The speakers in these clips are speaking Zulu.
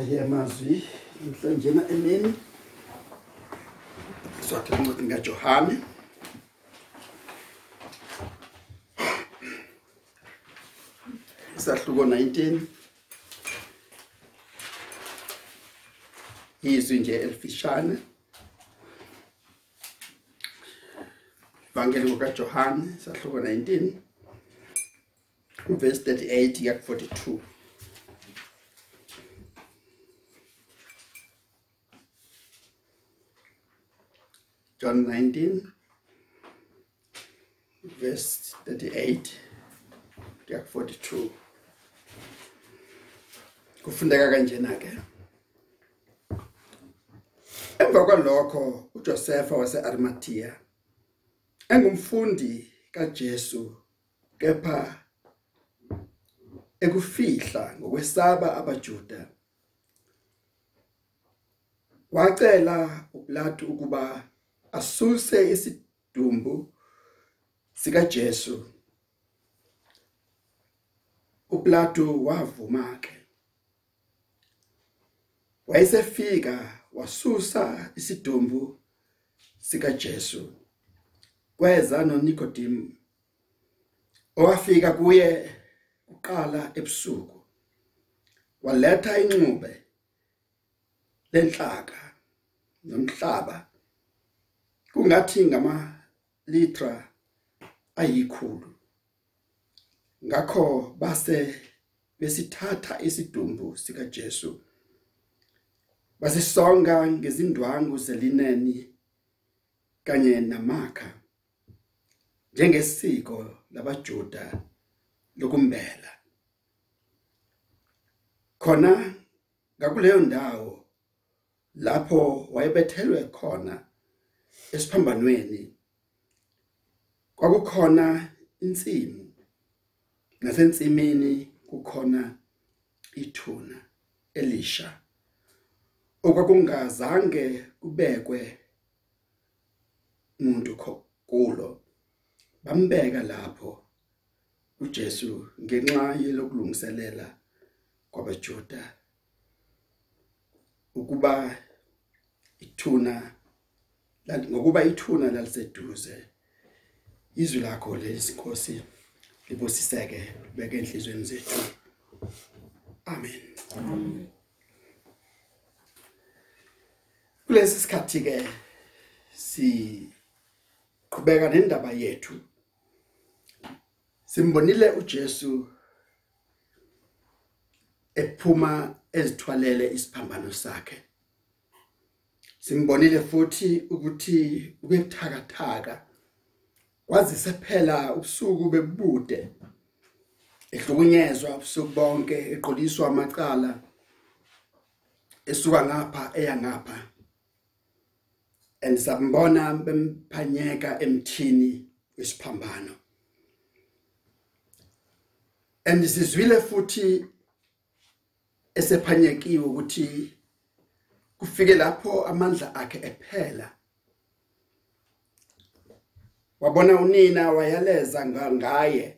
ayemazwi namhlanje na emini. Swathe incwadi kaJohane. Isahluko 19 izwi nje elifishane. Evangeli kaJohane isahluko 19 verse 38 ya 42 John 19 verse 38 kuya 42 kufundeka kanjena ke Emva kwalokho uJosepha waseArimathea engumfundi kaJesu kepha ekufihla ngokwesaba abaJuda wacela uPilato ukuba asuse isidumbu sika Jesu uPilato wavuma ke wayesefika wasusa isidumbu sika Jesu kweza noNicodemus owafika kuye uqala ebusuku waletha inxube lenhlaka nomhlaba kungathi ngama litra ayikhulu. Ngakho base besithatha isidumbu sika Jesu basisonga ngezindwangu zelineni kanye namakha njengesiko labaJuda lokumbela. Khona ngakuleyo ndawo lapho wayebethelwe khona esiphambanweni kwakukhona insimu. Nasensimini kukhona ithuna elisha. Okwakungazange kubekwe umuntu kulo. Bambeka lapho uJesu ngenxa yelokulungiselela kwabaJuda ukuba ithuna ngokuba ithuna laliseduze izwi lakho lesinkosi libusiseke beke enhlizweni zethu. Amen. Kulesi sikhathi ke si qhubeka nendaba yethu. Simbonile uJesu ephuma ezithwalele isiphambano sakhe. Simbonile futhi ukuthi ubebuthakathaka kwazise phela ubusuku bebude ehlukunyezwa ubusuku bonke eqoliswa amacala esuka ngapha eya ngapha. Andisambona bemphanyeka emthini wesiphambano. Andisizwile futhi esephanyekiwe ukuthi kufike lapho amandla akhe ephela. Wabona unina wayaleza ngaye.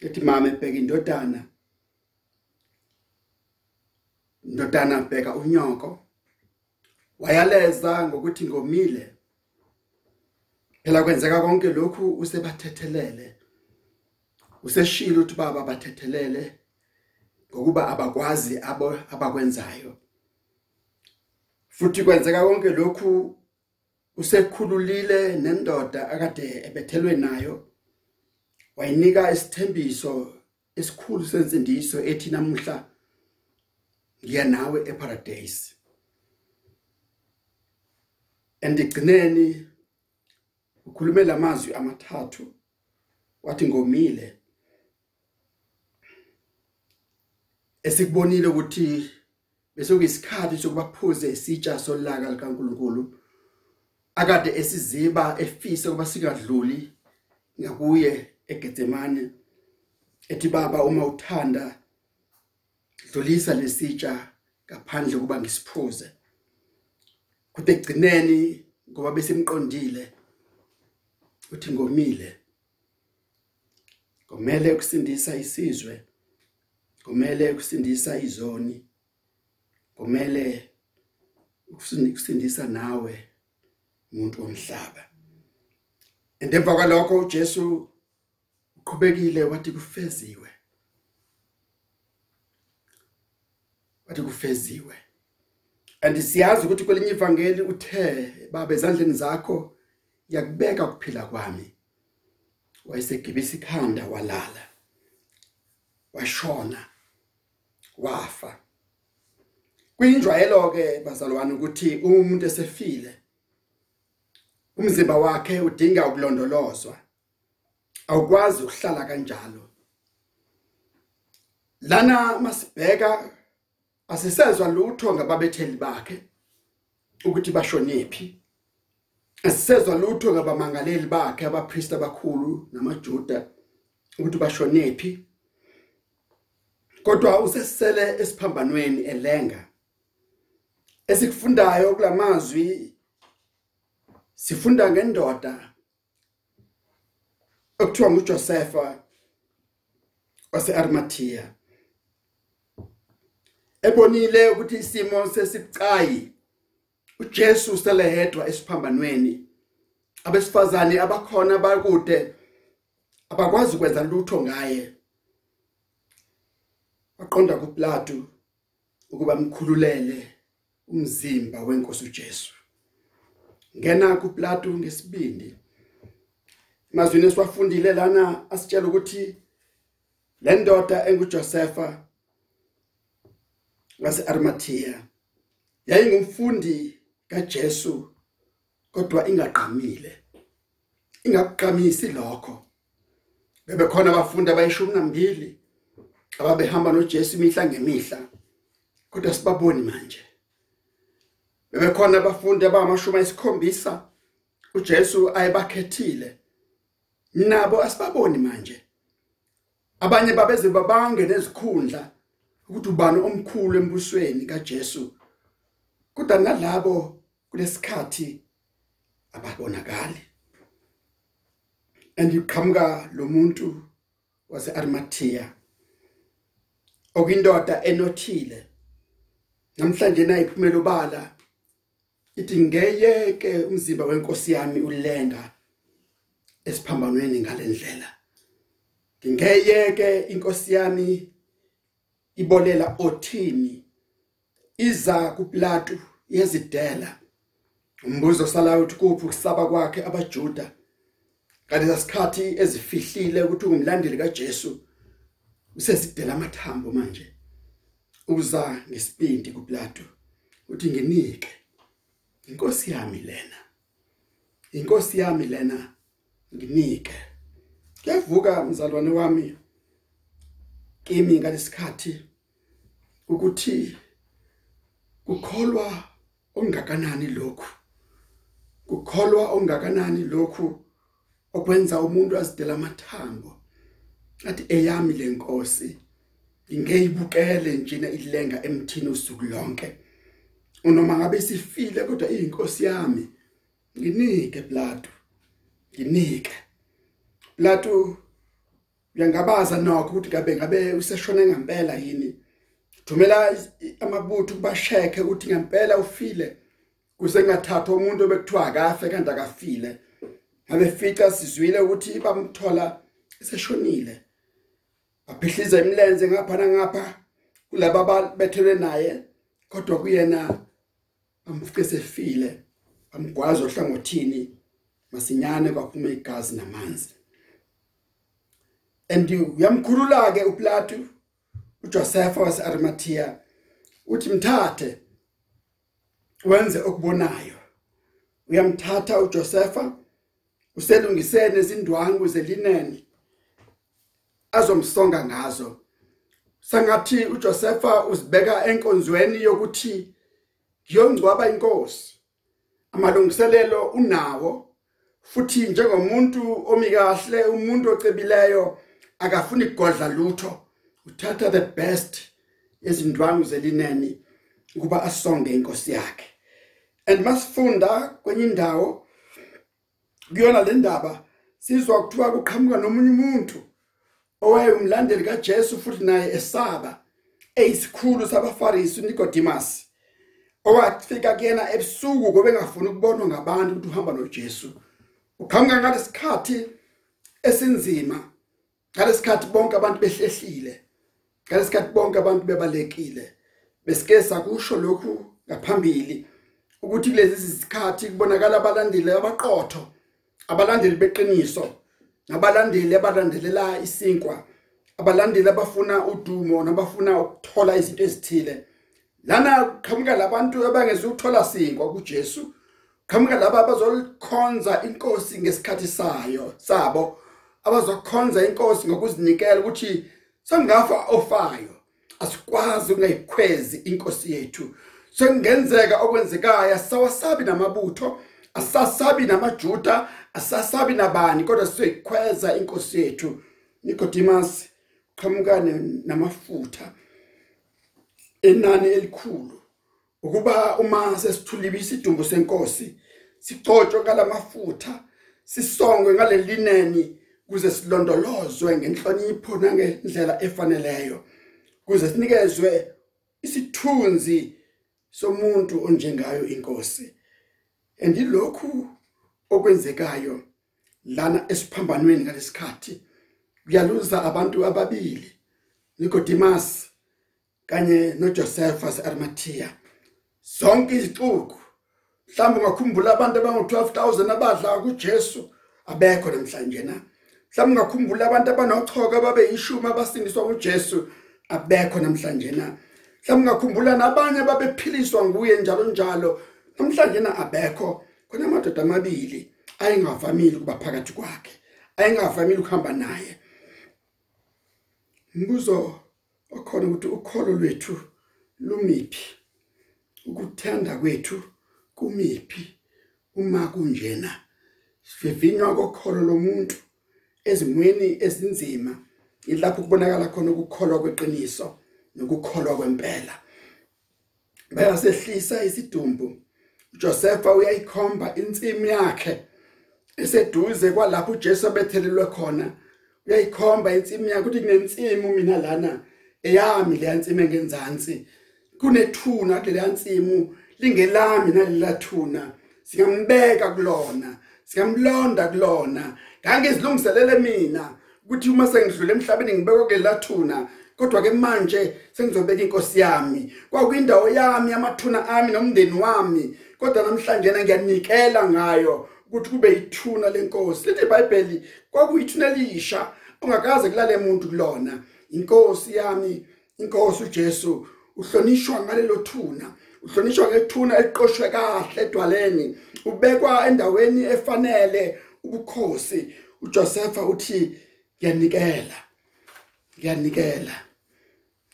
Ethi mama ebheka indodana. Indodana bheka unyoko. Wayaleza ngokuthi ngomile. Phela kwenzeka konke lokhu usebathethelele. Useshilo ukuthi baba bathethelele ngokuba abakwazi abo abakwenzayo. Futhi kwenzeka konke lokhu usekhululile nendoda akade ebethelwe nayo. Wayinika isithembiso esikhulu sensindiso ethi namuhla ngiya nawe eparadise. Andigcineni ukhulume lamazwi amathathu wathi ngomile. Esikubonile ukuthi bese kuyisikhathi sokubaphuze isitsha solaka likaNkuluNkulu. Akade esiziba efisa kuba singadluli ngakuye eGetsemane ethi baba uma uthanda dlulisa lesitsha ngaphandle kuba ngisiphuze. Kude egcineni ngoba besimqondile uthi ngomile. Kumele ukusindisa isizwe. Kumele ukusindisa izoni. Kumele ukusindisa nawe umuntu omhlaba endemva kwalokho uJesu uqhubekile wathi kufeziwe. Wathi kufeziwe. Andisiyazi ukuthi kwelinye ivangeli uthe baba ezandleni zakho yakubeka ukuphila kwami. Wayesegibisa ikhanda walala. Washona. Wafa. Kuyinjwayelo ke bazalwane ukuthi umuntu esefile umzimba wakhe udinga ukulondolozwa awukwazi ukuhlala kanjalo. Lana masibheka asisezwa lutho ngababetheli bakhe ukuthi bashonephi asisezwa lutho ngabamangaleli bakhe abapriest abakhulu namajuda ukuthi bashonephi kodwa usesele esiphambanweni elenga. Esikufundayo kulamazwi sifunda ngendoda okuthiwa nguJosepha waseArimathea ebonile ukuthi isimo sesibucayi uJesu sele hedwa esiphambanweni. Abesifazane abakhona bakude abakwazi ukwenza lutho ngaye. Waqonda kuPlato ukuba mkhululele. Umzimba wenkosi uJesu. Ngena kuPlato ngesibindi. Mazwini esiwafundile lana asitshela ukuthi le ndoda enguJosepha wase-Arimathea yayingumfundi kaJesu kodwa ingaqamile ingaqamisi lokho. Bebekhona abafundi abayishumi nambili ababehamba noJesu imihla ngemihla kodwa sibaboni manje. Bebekhona abafundi abamashumi ayisikhombisa uJesu ayebakhethile. Nabo asibaboni manje. Abanye babeze babange nezikhundla ukuthi ubani omkhulu embusweni kaJesu kodwa nalabo kulesikhathi ababonakali. Andiqhamuka lo muntu wase-Arimathea okindoda enothile. Namhlanje nayiphumela ubala ithi ngeyeke umzimba wenkosi yami ulenga esiphambanweni ngalendlela ngingeyeke inkosi yami ibolela othini. Iza kuPlato yezidela. Umbuzo salayo uthi kuphi ukusaba kwakhe abaJuda? Kanti isikhathi ezifihlile ukuthi ungumlandeli kaJesu usezidela amathambo manje. Uza ngesibindi kuPlato uthi nginike. Inkosi yami lena. Inkosi yami lena nginike. Kuyavuka mzalwane wami kimi ngalesikhathi ukuthi kukholwa ongakanani lokhu. Kukholwa ongakanani lokhu okwenza umuntu azidela amathambo. Athi eyami lenkosi ingeyibukele njena ilenga emthini usuku lonke. Unoma ngabe sifile kodwa iyinkosi yami nginike Plato nginike. Plato uyangabaza nokho ukuthi kabe ngabe useshone ngempela yini? Thumela amabutho kubasheke ukuthi ngempela ufile kusengathatha umuntu obekuthiwa akafe kanti akafile. Abefica sizwile ukuthi bamthola eseshonile. Baphihliza imilenze ngapha nangapha kulaba babethelwe naye kodwa kuyena bamfike sefile bamgwaza ohlangothini masinyane kwaphuma igazi namanzi. And uyamkhulula ke uPlato uJoseph waseArimathea uthi mthathe wenze okubonayo. Uyamthatha uJosepha uselungisene izindwangu zelineni azomsonga ngazo. Sangathi uJosepha uzibeka enkonzweni yokuthi ngiyongcwaba inkosi. Amalungiselelo unawo futhi njengomuntu omikahle umuntu ocebileyo akafuni kugodla lutho. Uthatha the best ezindwangu zelineni ukuba asonge inkosi yakhe. And masifunda kwenye indawo kuyona le ndaba sizwa kuthiwa kuqhamuka nomunye umuntu owayemlandeli kaJesu futhi naye esaba. Eyisikhulu sabaFarisi uNicodemus owafika kuyena ebusuku ngoba engafuni ukubonwa ngabantu ukuthi uhamba noJesu. Uqhamuka ngalesikhathi esinzima ngalesikhathi bonke abantu behlehlile ngalesikhathi bonke abantu bebalekile. Besike sakusho lokhu ngaphambili ukuthi kulezi zikhathi kubonakala abalandeli abaqotho abalandeli beqiniso nabalandeli abalandelela isinkwa abalandeli abafuna udumo nabafuna ukuthola izinto ezithile. Lana qhamuka labantu abangezukuthola sinkwa kuJesu qhamuka laba abazolikhonza inkosi ngesikhathi sayo sabo abazokhonza inkosi ngokuzinikela ukuthi sangafa ofayo asikwazi ungayikhwezi inkosi yethu. Sekungenzeka okwenzekayo sawasabi namabutho asasabi namajuda asasabi nabani kodwa sizoyikhweza inkosi yethu. Nicodemus qhamukane namafutha. Enani elikhulu. Ukuba uma sesithulile isidumbu senkosi sicotshwe ngalamafutha sisongwe ngalelineni kuze silondolozwe ngenhlonipho nangendlela efaneleyo kuze sinikezwe isithunzi somuntu onjengayo inkosi. Andilokhu okwenzekayo lana esiphambanweni ngalesikhathi kuyaluza abantu ababili Nicodemus kanye noJosephus Arimathea. Zonke izixuku mhlawumbe ungakhumbula abantu abangu12000 abadla kuJesu abekho namhlanje na? Mhlawumbe ungakhumbula abantu abanochoka babe yishumi abasindiswa kuJesu abekho namhlanje na? Mhlawumbe ungakhumbula nabanye babephiliswa nguye njalo njalo namhlanje na abekho? Khona amadoda amabili ayengavamile kuba phakathi kwakhe ayengavamile ukuhamba naye. Mbuzo okhona ukuthi ukholo lwethu lumiphi ukuthanda kwethu kumiphi uma kunjena sivivinywa kokholo lomuntu ezimweni ezinzima ilapho kubonakala khona ukukholwa kweqiniso nokukholwa kwempela. Bayasehlisa isidumbu. Josepha uyayikhomba insimi yakhe eseduze kwalapho uJesu abethelelwe khona. Uyayikhomba insimi yakhe ukuthi kunensimu mina lana. Eyami le yansimi engenzansi kunethuna kule yansimu lingelami nalelathuna singambeka kulona singamlonda kulona. Ngeke izilungiselele mina ukuthi uma sengidlule emhlabeni ngibekwe kulelathuna kodwa ke manje sengizobeka inkosi yami. Kwakuyindawo yami yamathuna ami nomndeni wami. Kodwa namhlanje ngiyanikela ngayo ukuthi kube yithuna lenkosi lithi iBhayibheli kwakuyithuna elisha ongakaze kulale umuntu kulona. Inkosi yami inkosi uJesu uhlonishwa ngalelo thuna. Uhlonishwa ngethuna eliqoshwe kahle edwaleni. Ubekwa endaweni efanele ubukhosi. uJosepha uthi ngiyanikela ngiyanikela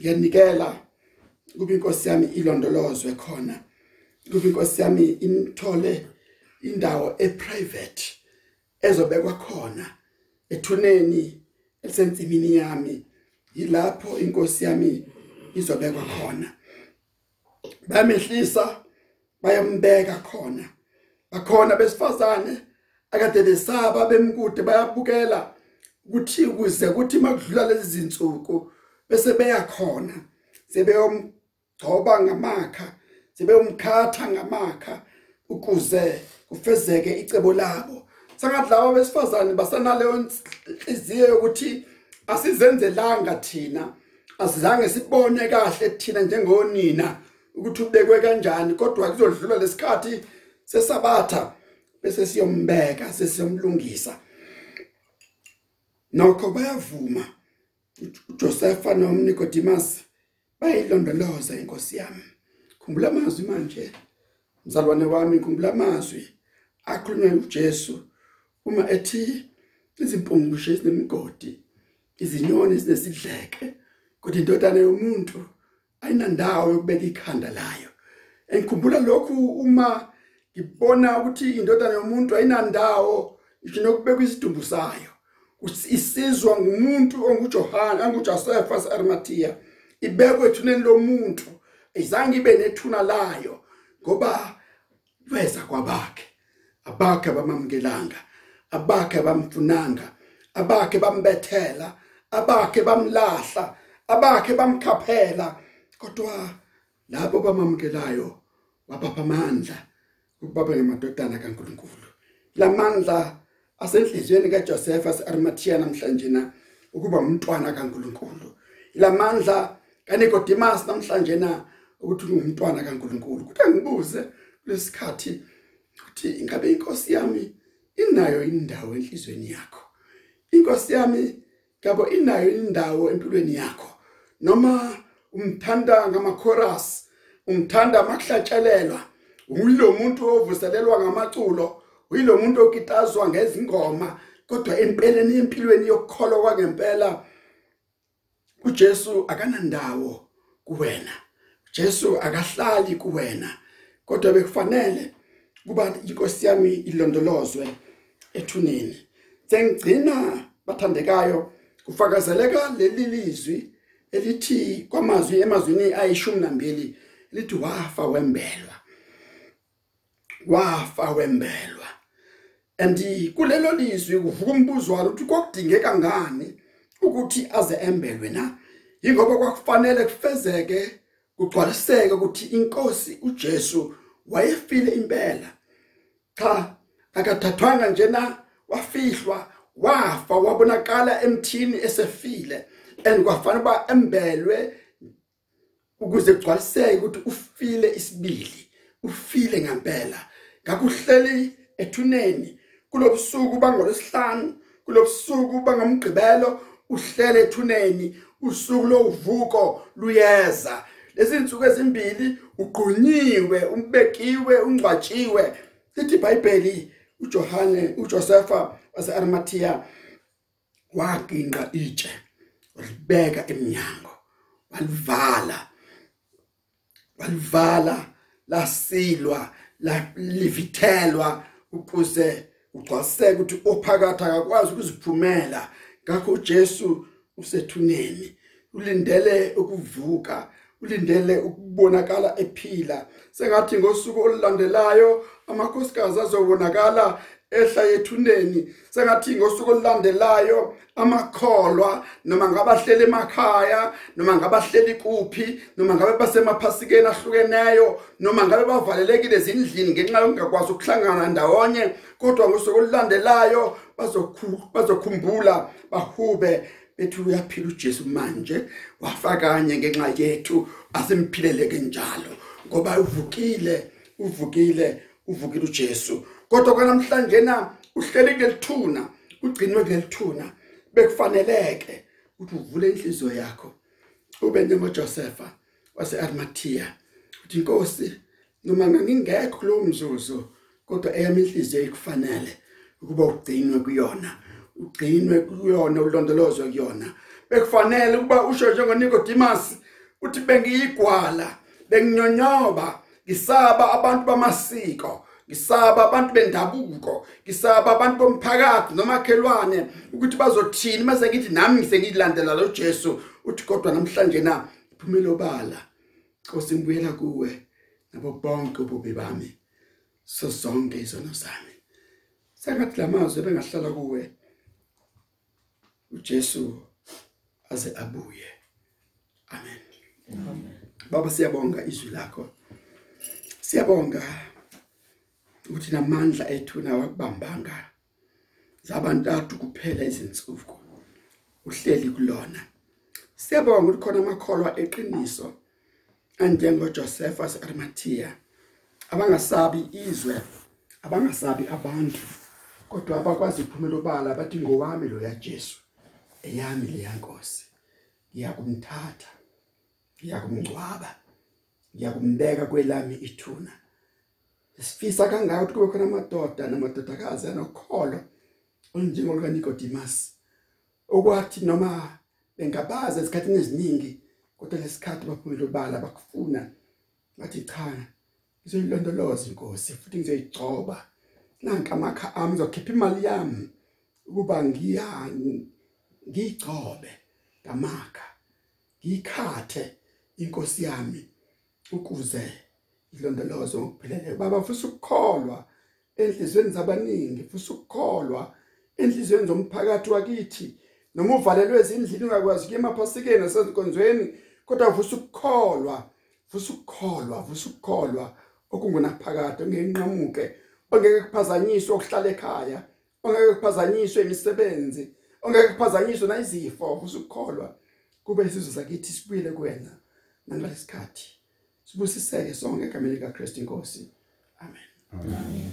ngiyanikela. Kube inkosi yami ilondolozwe khona. Kube inkosi yami imthole indawo eprivate ezobekwa khona ethuneni elisensimini yami. Yilapho inkosi yami izobekwa khona. Bamehlisa bayambeka khona. Bakhona besifazane akade besaba bemkude bayabukela ukuthi ukuze ukuthi makudlula lezi zinsuku bese beyakhona sebeyomgcoba ngamakha sebeyomkhatha ngamakha ukuze kufezeke icebo labo. Sangathi lawo besifazane basanaleyo inhliziyo yokuthi asizenzelanga thina. Asizange sibone kahle thina njengonina ukuthi ubekwe kanjani kodwa kuzodlula lesikhathi sesabatha bese siyombeka sesiyomlungisa nokho bayavuma. uJosepha noNicodemus bayilondoloza inkosi yami. Khumbula amazwi manje mzalwane wami khumbula amazwi. Akhulunywe uJesu uma ethi izimpungushe ezinemigodi izinyoni zinesidleke kodwa indodana yomuntu ayinandawo yokubeka ikhanda layo. Engikhumbula lokhu uma ngibona ukuthi indodana yomuntu ayinandawo isho nokubeka isidumbu sayo. Isizwa ngumuntu onguJohana anguJoseph waseArimathea ibekwe ethuneni lomuntu. Izange ibe nethuna layo ngoba weza kwabakhe. Abakhe bamamkelanga abakhe bamfunanga abakhe bambethela abakhe bamlahla abakhe bamkhaphela kodwa labo bamamkelayo wabapha amandla ukuba bengamadodana kaNkuluNkulu. Lamandla asenhlizweni kaJoseph aseArimathea namhlanje na ukuba umntwana kaNkuluNkulu. Lamandla kaNicodemus namhlanje na ukuthi ungumntwana kaNkuluNkulu. Kuthi ngibuze lesikhathi ukuthi ingabe inkosi yami inayo indawo enhlizweni yakho? Inkosi yami ngabo inayo indawo empilweni yakho. Noma umthanda ngamakhorus umthanda amakuhlatshelelwa uyilo muntu ovuselelwa ngamaculo uyilo muntu okitazwa ngezingoma kodwa empeleni empilweni yokukholwa kwangempela uJesu akanandawo kuwena. Jesu akahlali kuwena. Kodwa bekufanele kuba inkosi yami ilondolozwe ethuneni. Sengigcina bathandekayo kufakazeleka leli lizwi elithi kwamazwi emazwini ayishumi nambili lithi wafa wembelwa. Wafa wembelwa. And kulelo lizwi kuvuka umbuzwana ukuthi kokudingeka ngani ukuthi aze embelwe na? Ingoba kwakufanele kufezeke kugcwaliseke ukuthi inkosi uJesu wayefile impela. Cha akathathwanga njena wafihlwa. Wafa wabonakala emthini esefile and kwafanele ba embelwe ukuze kugcwaliseke ukuthi ufile isibili ufile ngempela. Ngakuhleli ethuneni kulobusuku bangolosihlanu kulobusuku bangamgqibelo uhlele ethuneni usuku lovuko luyeza. Lezi insuku ezimbili ugqunyiwe umbekiwe ungcwatshiwe. Lithi iBhayibheli uJohane uJosepha waseArimathea waginqa itshe walibeka eminyango walivala walivala lasilwa livithelwa ukuze ugcwaseke ukuthi ophakathi akakwazi ukuziphumela. Ngakho uJesu usethuneni ulindele ukuvuka ulindele ukubonakala ephila. Sengathi ngosuku olulandelayo amakhosikazi azobonakala ehla yethuneni sengathi ngosuku olulandelayo amakholwa noma ngabahleli emakhaya noma ngabahleli kuphi noma ngabe basemaphasikeni ahlukeneyo noma ngabe bavalelekile ezindlini ngenxa yokungakwazi ukuhlangana ndawonye kodwa ngosuku olulandelayo bazokhumbula bahube bethi uyaphila uJesu manje wafakanye ngenxa yethu asemphileleke njalo ngoba uvukile uvukile uvukile uJesu. Kodwa kwanamhlanje na uhleli kulethuna ugcinwe kulethuna bekufaneleke ukuthi uvule inhliziyo yakho. Ube njengoJosepha waseArimathea uthi inkosi noma ngingekho kulo mzuzu kodwa eyami inhliziyo ikufanele ukuba ugcinwe kuyona ugcinwe kuyona ulondolozwe kuyona. Bekufanele ukuba usho njengonicodemus uthi bengiyigwala benginyonyoba ngisaba abantu bamasiko ngisaba abantu bendabuko ngisaba abantu bomphakathi nomakhelwane ukuthi bazothini mase ngithi nami ngisengilandela lo Jesu. Uthi kodwa namhlanje na iphumela obala Nkosi ngibuyela kuwe nabo bonke ububi bami so zonke izono zami. Sengathi lamazwi bengahlala kuwe uJesu aze abuye. Amen. Amen. Baba siyabonga izwi lakho. Siyabonga ukuthi namandla ethu nawakubambanga zabantathu kuphela izinsuku. Uhleli kulona. Siyabonga ukuthi khona amakholwa eqiniso anjengo Joseph waseArimathea abangasabi izwe abangasabi abantu kodwa abakwazi ukuphumela obala bathi ngowami lo ya Jesu eyami le yankosi ngiyakumthatha ngiyakumngcwaba. Ngiyakumbeka kwelami ithuna. Sifisa kangaka ukuthi kube khona amadoda namadodakazi anokholo onjengolika Nicodemus okwathi noma bengabaza esikhathini eziningi kodwa lesikhathi baphumela obala bakufuna. Bathi cha ngizoyilondoloza inkosi futhi ngizoyigcoba. Nanka amakha ami ngizokhipha imali yami ukuba ngiya ngigcobe ngamakha ngikhathe inkosi yami. Ukuze ilondolozo ngokupheleleyo baba futhi ukukholwa enhlizweni zabaningi futhi ukukholwa enhlizweni zomphakathi wakithi. Noma uvalelwe ezindlini ungakwazi kuye emaphasikeni nasezinkonzweni kodwa futhi ukukholwa futhi ukukholwa futhi ukukholwa okungunaphakade ongenqamuke ongeke kuphazanyiswe ukuhlala ekhaya ongeke kuphazanyiswe imisebenzi ongeke kuphazanyiswe na izifo usukholwa kube isizwe sakithi sibuyele kuwena nangalesikhathi sibusiseke sonke egameni likaKristu inkosi amen. Amen.